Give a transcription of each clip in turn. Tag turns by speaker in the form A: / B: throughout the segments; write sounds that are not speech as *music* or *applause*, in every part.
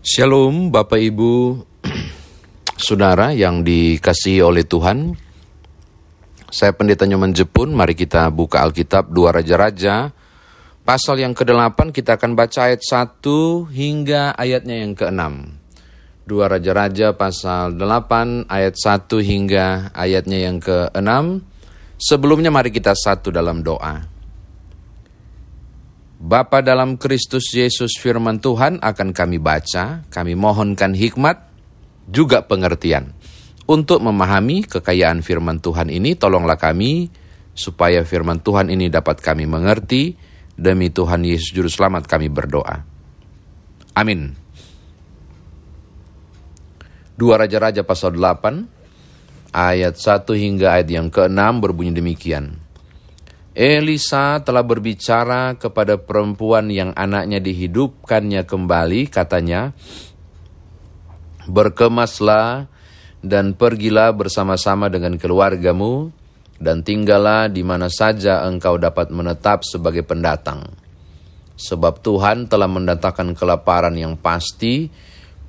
A: Shalom Bapak Ibu *clears throat* Saudara yang dikasihi oleh Tuhan. Saya Pendeta Nyoman Jepun Mari kita buka Alkitab Dua Raja-Raja. Pasal yang ke-8 kita akan baca ayat 1 hingga ayatnya yang ke-6 Dua Raja-Raja pasal 8 ayat 1 hingga ayatnya yang ke-6 Sebelumnya mari kita satu dalam doa Bapa dalam Kristus Yesus firman Tuhan akan kami baca, kami mohonkan hikmat, juga pengertian. Untuk memahami kekayaan firman Tuhan ini, tolonglah kami supaya firman Tuhan ini dapat kami mengerti. Demi Tuhan Yesus Juru Selamat kami berdoa. Amin. Dua Raja-Raja pasal 8, ayat 1 hingga ayat yang ke-6 berbunyi demikian. Elisa telah berbicara kepada perempuan yang anaknya dihidupkannya kembali, katanya, Berkemaslah dan pergilah bersama-sama dengan keluargamu, dan tinggallah di mana saja engkau dapat menetap sebagai pendatang. Sebab Tuhan telah mendatangkan kelaparan yang pasti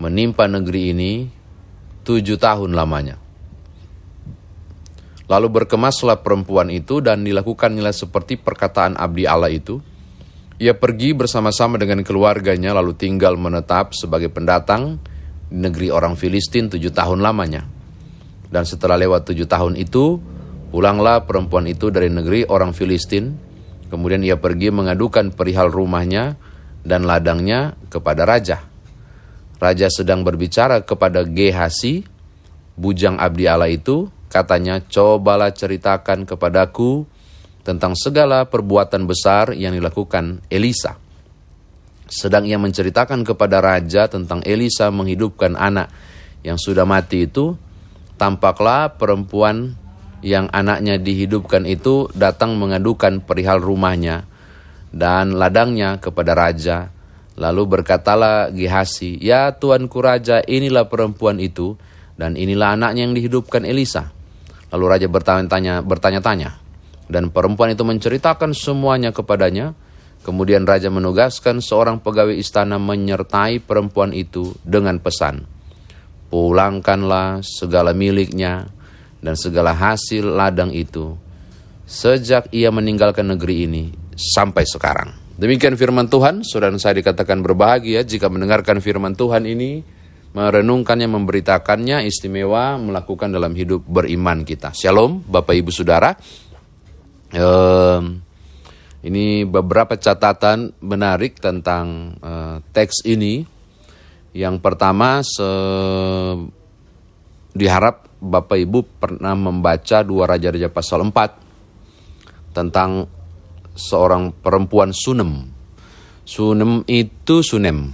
A: menimpa negeri ini tujuh tahun lamanya. Lalu berkemaslah perempuan itu dan dilakukannya seperti perkataan abdi Allah itu. Ia pergi bersama-sama dengan keluarganya lalu tinggal menetap sebagai pendatang di negeri orang Filistin tujuh tahun lamanya. Dan setelah lewat tujuh tahun itu, pulanglah perempuan itu dari negeri orang Filistin. Kemudian ia pergi mengadukan perihal rumahnya dan ladangnya kepada raja. Raja sedang berbicara kepada Gehasi, bujang abdi Allah itu, Katanya, cobalah ceritakan kepadaku tentang segala perbuatan besar yang dilakukan Elisa. Sedang ia menceritakan kepada raja tentang Elisa menghidupkan anak yang sudah mati itu, tampaklah perempuan yang anaknya dihidupkan itu datang mengadukan perihal rumahnya dan ladangnya kepada raja. Lalu berkatalah Gihasi, Ya tuanku raja, inilah perempuan itu, dan inilah anaknya yang dihidupkan Elisa. Lalu raja bertanya-tanya, bertanya-tanya, dan perempuan itu menceritakan semuanya kepadanya. Kemudian raja menugaskan seorang pegawai istana menyertai perempuan itu dengan pesan, pulangkanlah segala miliknya dan segala hasil ladang itu sejak ia meninggalkan negeri ini sampai sekarang. Demikian firman Tuhan, saudara saya dikatakan berbahagia jika mendengarkan firman Tuhan ini merenungkannya, memberitakannya, istimewa melakukan dalam hidup beriman kita. Shalom, Bapak Ibu Saudara. Ini beberapa catatan menarik tentang uh, teks ini. Yang pertama, se diharap Bapak Ibu pernah membaca dua Raja-Raja pasal 4 tentang seorang perempuan Sunem. Sunem itu Sunem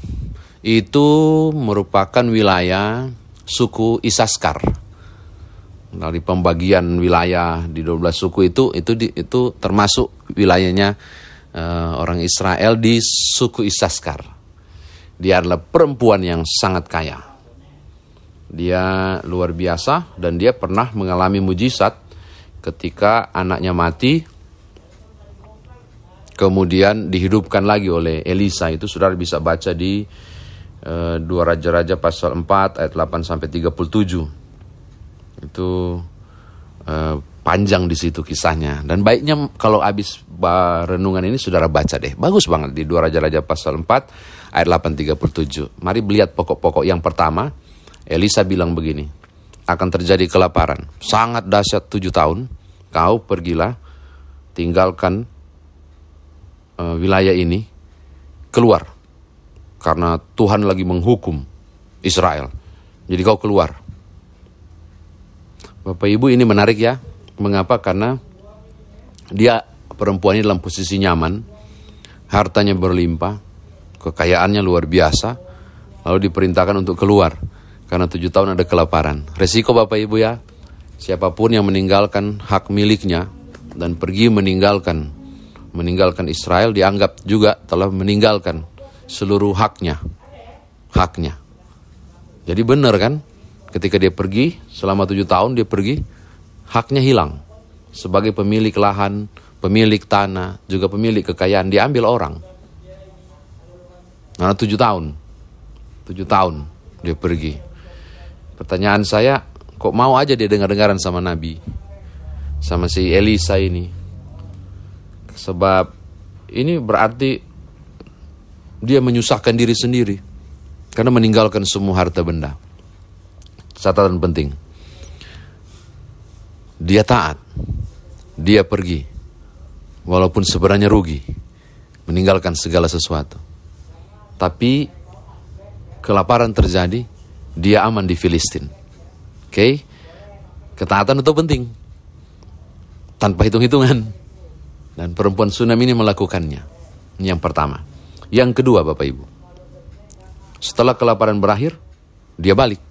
A: itu merupakan wilayah suku Isaskar. Dari pembagian wilayah di 12 suku itu itu di, itu termasuk wilayahnya uh, orang Israel di suku Isaskar. Dia adalah perempuan yang sangat kaya. Dia luar biasa dan dia pernah mengalami mujizat ketika anaknya mati kemudian dihidupkan lagi oleh Elisa itu saudara bisa baca di Eh, dua raja-raja pasal 4 ayat 8 sampai 37. Itu uh, panjang di situ kisahnya dan baiknya kalau habis renungan ini saudara baca deh. Bagus banget di dua raja-raja pasal 4 ayat 8 37. Mari lihat pokok-pokok yang pertama. Elisa bilang begini, akan terjadi kelaparan. Sangat dahsyat tujuh tahun. Kau pergilah, tinggalkan uh, wilayah ini, keluar karena Tuhan lagi menghukum Israel. Jadi kau keluar. Bapak Ibu ini menarik ya. Mengapa? Karena dia perempuan ini dalam posisi nyaman, hartanya berlimpah, kekayaannya luar biasa, lalu diperintahkan untuk keluar karena tujuh tahun ada kelaparan. Resiko Bapak Ibu ya, siapa pun yang meninggalkan hak miliknya dan pergi meninggalkan meninggalkan Israel dianggap juga telah meninggalkan seluruh haknya. Haknya. Jadi benar kan? Ketika dia pergi, selama tujuh tahun dia pergi, haknya hilang. Sebagai pemilik lahan, pemilik tanah, juga pemilik kekayaan, diambil orang. Karena tujuh tahun. Tujuh tahun dia pergi. Pertanyaan saya, kok mau aja dia dengar-dengaran sama Nabi? Sama si Elisa ini. Sebab ini berarti dia menyusahkan diri sendiri. Karena meninggalkan semua harta benda. Catatan penting. Dia taat. Dia pergi. Walaupun sebenarnya rugi. Meninggalkan segala sesuatu. Tapi kelaparan terjadi, dia aman di Filistin. Oke? Okay? Ketaatan itu penting. Tanpa hitung-hitungan. Dan perempuan Sunam ini melakukannya. Ini yang pertama. Yang kedua Bapak Ibu. Setelah kelaparan berakhir, dia balik.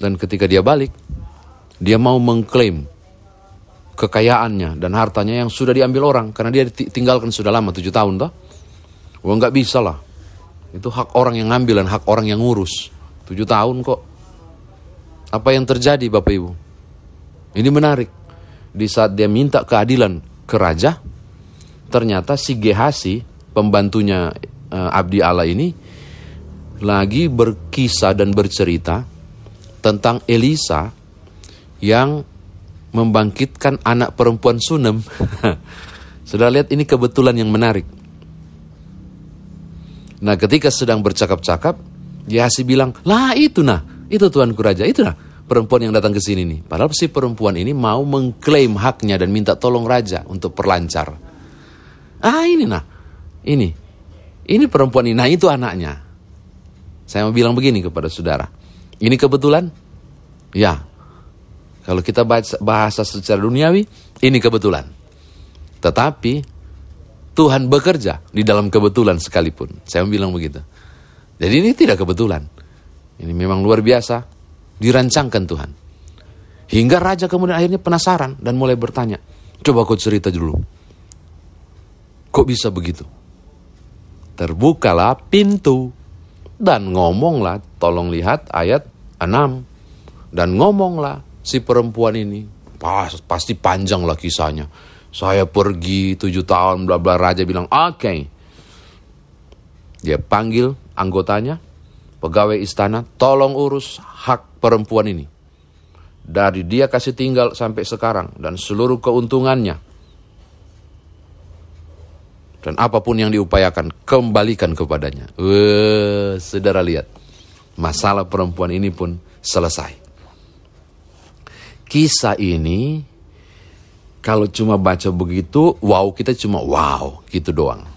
A: Dan ketika dia balik, dia mau mengklaim kekayaannya dan hartanya yang sudah diambil orang. Karena dia tinggalkan sudah lama, tujuh tahun toh. Wah nggak bisa lah. Itu hak orang yang ngambil dan hak orang yang ngurus. Tujuh tahun kok. Apa yang terjadi Bapak Ibu? Ini menarik. Di saat dia minta keadilan ke raja, ternyata si Gehasi, pembantunya uh, Abdi Allah ini, lagi berkisah dan bercerita tentang Elisa yang membangkitkan anak perempuan Sunem. *laughs* Sudah lihat ini kebetulan yang menarik. Nah ketika sedang bercakap-cakap, Yahasi bilang, lah itu nah, itu Tuanku Raja, itu nah perempuan yang datang ke sini nih. Padahal si perempuan ini mau mengklaim haknya dan minta tolong Raja untuk perlancar. Ah ini nah, ini, ini perempuan ini, nah itu anaknya. Saya mau bilang begini kepada saudara, ini kebetulan? Ya, kalau kita bahasa secara duniawi, ini kebetulan. Tetapi Tuhan bekerja di dalam kebetulan sekalipun. Saya bilang begitu. Jadi ini tidak kebetulan. Ini memang luar biasa. Dirancangkan Tuhan. Hingga raja kemudian akhirnya penasaran dan mulai bertanya. Coba kau cerita dulu. Kok bisa begitu? Terbukalah pintu. Dan ngomonglah, tolong lihat ayat 6. Dan ngomonglah si perempuan ini. Pas, pasti panjang lah kisahnya saya pergi tujuh tahun, bla bla raja bilang oke. Okay. Dia panggil anggotanya, pegawai istana, tolong urus hak perempuan ini. Dari dia kasih tinggal sampai sekarang dan seluruh keuntungannya. Dan apa pun yang diupayakan, kembalikan kepadanya. Wah, saudara lihat. Masalah perempuan ini pun selesai. Kisah ini kalau cuma baca begitu, wow kita cuma wow gitu doang.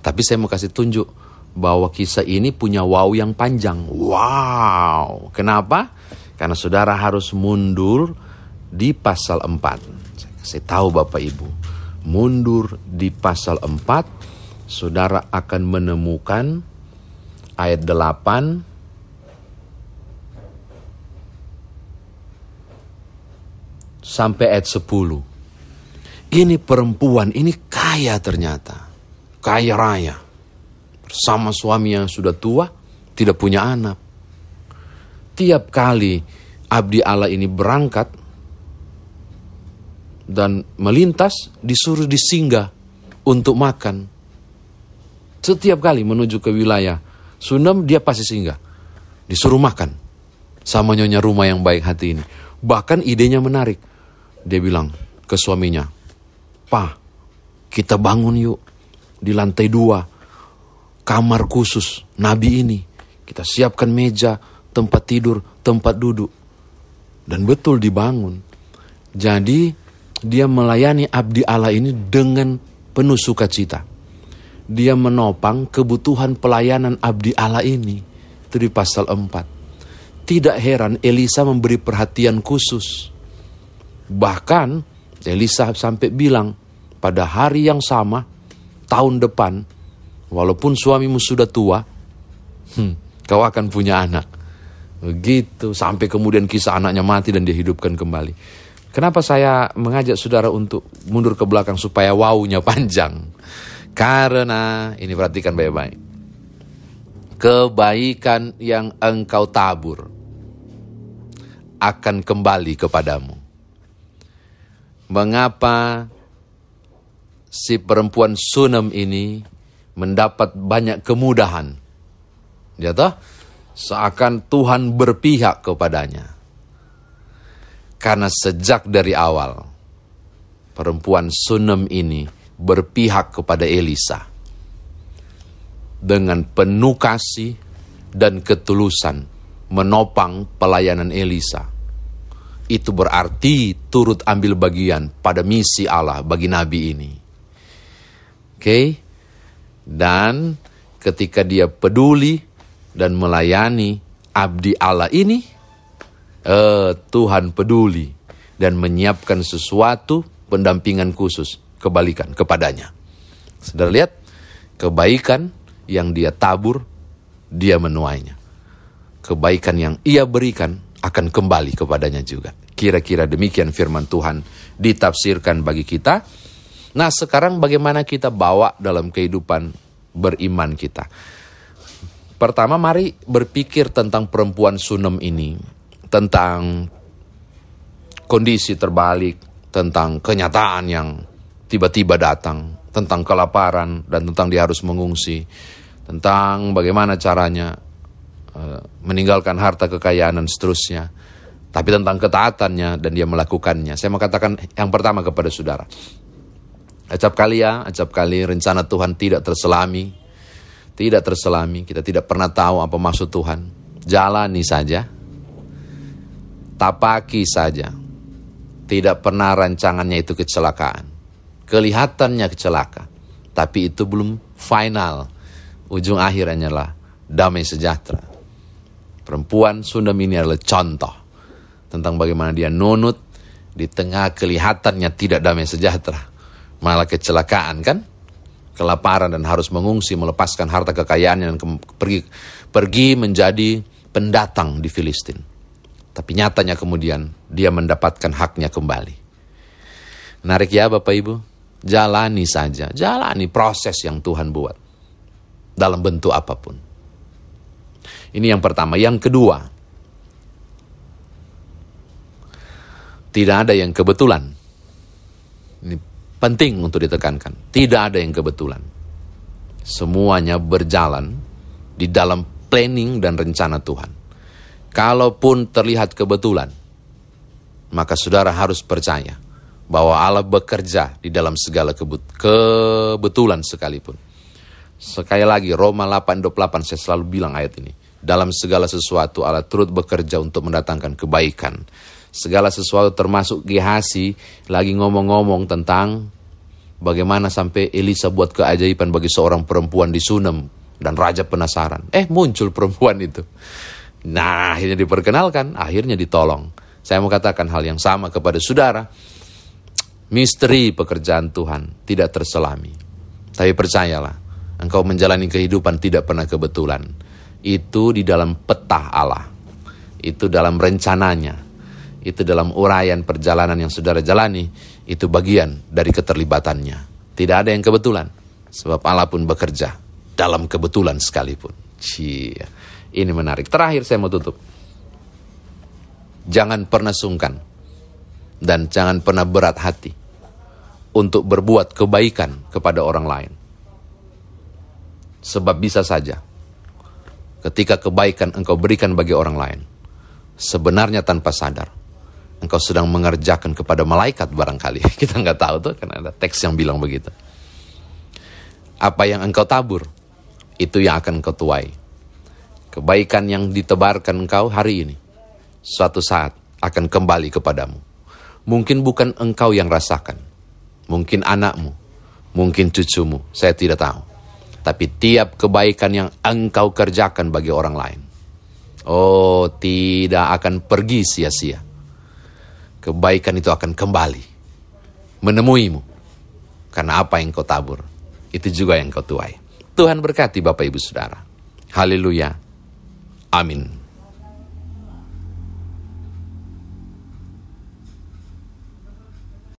A: Tapi saya mau kasih tunjuk bahwa kisah ini punya wow yang panjang. Wow. Kenapa? Karena saudara harus mundur di pasal 4. Saya tahu Bapak Ibu. Mundur di pasal 4, saudara akan menemukan ayat 8 sampai ayat 10. Ini perempuan, ini kaya ternyata. Kaya raya. Bersama suami yang sudah tua, tidak punya anak. Tiap kali abdi Allah ini berangkat dan melintas, disuruh disinggah untuk makan. Setiap kali menuju ke wilayah Sunem, dia pasti singgah. Disuruh makan. Sama nyonya rumah yang baik hati ini. Bahkan idenya menarik. Dia bilang ke suaminya, Pa, kita bangun yuk di lantai dua. Kamar khusus Nabi ini. Kita siapkan meja, tempat tidur, tempat duduk. Dan betul dibangun. Jadi dia melayani abdi Allah ini dengan penuh sukacita. Dia menopang kebutuhan pelayanan abdi Allah ini. Itu di pasal 4. Tidak heran Elisa memberi perhatian khusus. Bahkan Elisa sampai bilang, pada hari yang sama, tahun depan, walaupun suamimu sudah tua, hmm, kau akan punya anak. Begitu, sampai kemudian kisah anaknya mati dan dihidupkan kembali. Kenapa saya mengajak saudara untuk mundur ke belakang supaya wownya panjang? Karena, ini perhatikan baik-baik. Kebaikan yang engkau tabur akan kembali kepadamu mengapa si perempuan Sunem ini mendapat banyak kemudahan Jatuh? Seakan Tuhan berpihak kepadanya. Karena sejak dari awal, perempuan Sunem ini berpihak kepada Elisa. Dengan penuh kasih dan ketulusan menopang pelayanan Elisa itu berarti turut ambil bagian pada misi Allah bagi nabi ini. Oke? Okay? Dan ketika dia peduli dan melayani abdi Allah ini, eh, Tuhan peduli dan menyiapkan sesuatu pendampingan khusus kebalikan kepadanya. Sudah lihat kebaikan yang dia tabur, dia menuainya. Kebaikan yang ia berikan, akan kembali kepadanya juga. Kira-kira demikian firman Tuhan ditafsirkan bagi kita. Nah sekarang bagaimana kita bawa dalam kehidupan beriman kita. Pertama mari berpikir tentang perempuan Sunem ini. Tentang kondisi terbalik, tentang kenyataan yang tiba-tiba datang. Tentang kelaparan dan tentang dia harus mengungsi. Tentang bagaimana caranya Eh, meninggalkan harta kekayaan dan seterusnya. Tapi tentang ketaatannya dan dia melakukannya. Saya mau katakan yang pertama kepada saudara. Acap kali ya, acap kali rencana Tuhan tidak terselami. Tidak terselami, kita tidak pernah tahu apa maksud Tuhan. Jalani saja. Tapaki saja. Tidak pernah rancangannya itu kecelakaan. Kelihatannya kecelaka. Tapi itu belum final. Ujung akhirnya lah damai sejahtera. Perempuan Sundam ini adalah contoh tentang bagaimana dia nunut di tengah kelihatannya tidak damai sejahtera. Malah kecelakaan kan? Kelaparan dan harus mengungsi melepaskan harta kekayaannya dan pergi, pergi menjadi pendatang di Filistin. Tapi nyatanya kemudian dia mendapatkan haknya kembali. Menarik ya Bapak Ibu? Jalani saja, jalani proses yang Tuhan buat. Dalam bentuk apa pun. Ini yang pertama. Yang kedua, tidak ada yang kebetulan. Ini penting untuk ditekankan. Tidak ada yang kebetulan. Semuanya berjalan di dalam planning dan rencana Tuhan. Kalaupun terlihat kebetulan, maka saudara harus percaya bahwa Allah bekerja di dalam segala kebetulan sekalipun. Sekali lagi Roma 8:28 saya selalu bilang ayat ini. Dalam segala sesuatu Allah turut bekerja untuk mendatangkan kebaikan. Segala sesuatu termasuk Gehasi lagi ngomong-ngomong tentang bagaimana sampai Elisa buat keajaiban bagi seorang perempuan di Sunem dan raja penasaran. Eh muncul perempuan itu. Nah akhirnya diperkenalkan, akhirnya ditolong. Saya mau katakan hal yang sama kepada saudara. Misteri pekerjaan Tuhan tidak terselami. Tapi percayalah, engkau menjalani kehidupan tidak pernah kebetulan itu di dalam peta Allah. Itu dalam rencananya. Itu dalam uraian perjalanan yang saudara jalani. Itu bagian dari keterlibatannya. Tidak ada yang kebetulan. Sebab Allah pun bekerja dalam kebetulan sekalipun. Cia. Ini menarik. Terakhir saya mau tutup. Jangan pernah sungkan. Dan jangan pernah berat hati. Untuk berbuat kebaikan kepada orang lain. Sebab bisa saja ketika kebaikan engkau berikan bagi orang lain, sebenarnya tanpa sadar, engkau sedang mengerjakan kepada malaikat barangkali. *laughs* Kita nggak tahu tuh, karena ada teks yang bilang begitu. Apa yang engkau tabur, itu yang akan engkau tuai. Kebaikan yang ditebarkan engkau hari ini, suatu saat akan kembali kepadamu. Mungkin bukan engkau yang rasakan, mungkin anakmu, mungkin cucumu, saya tidak tahu tapi tiap kebaikan yang engkau kerjakan bagi orang lain. Oh, tidak akan pergi sia-sia. Kebaikan itu akan kembali menemuimu. Karena apa yang kau tabur, itu juga yang kau tuai. Tuhan berkati Bapak Ibu Saudara. Haleluya. Amin.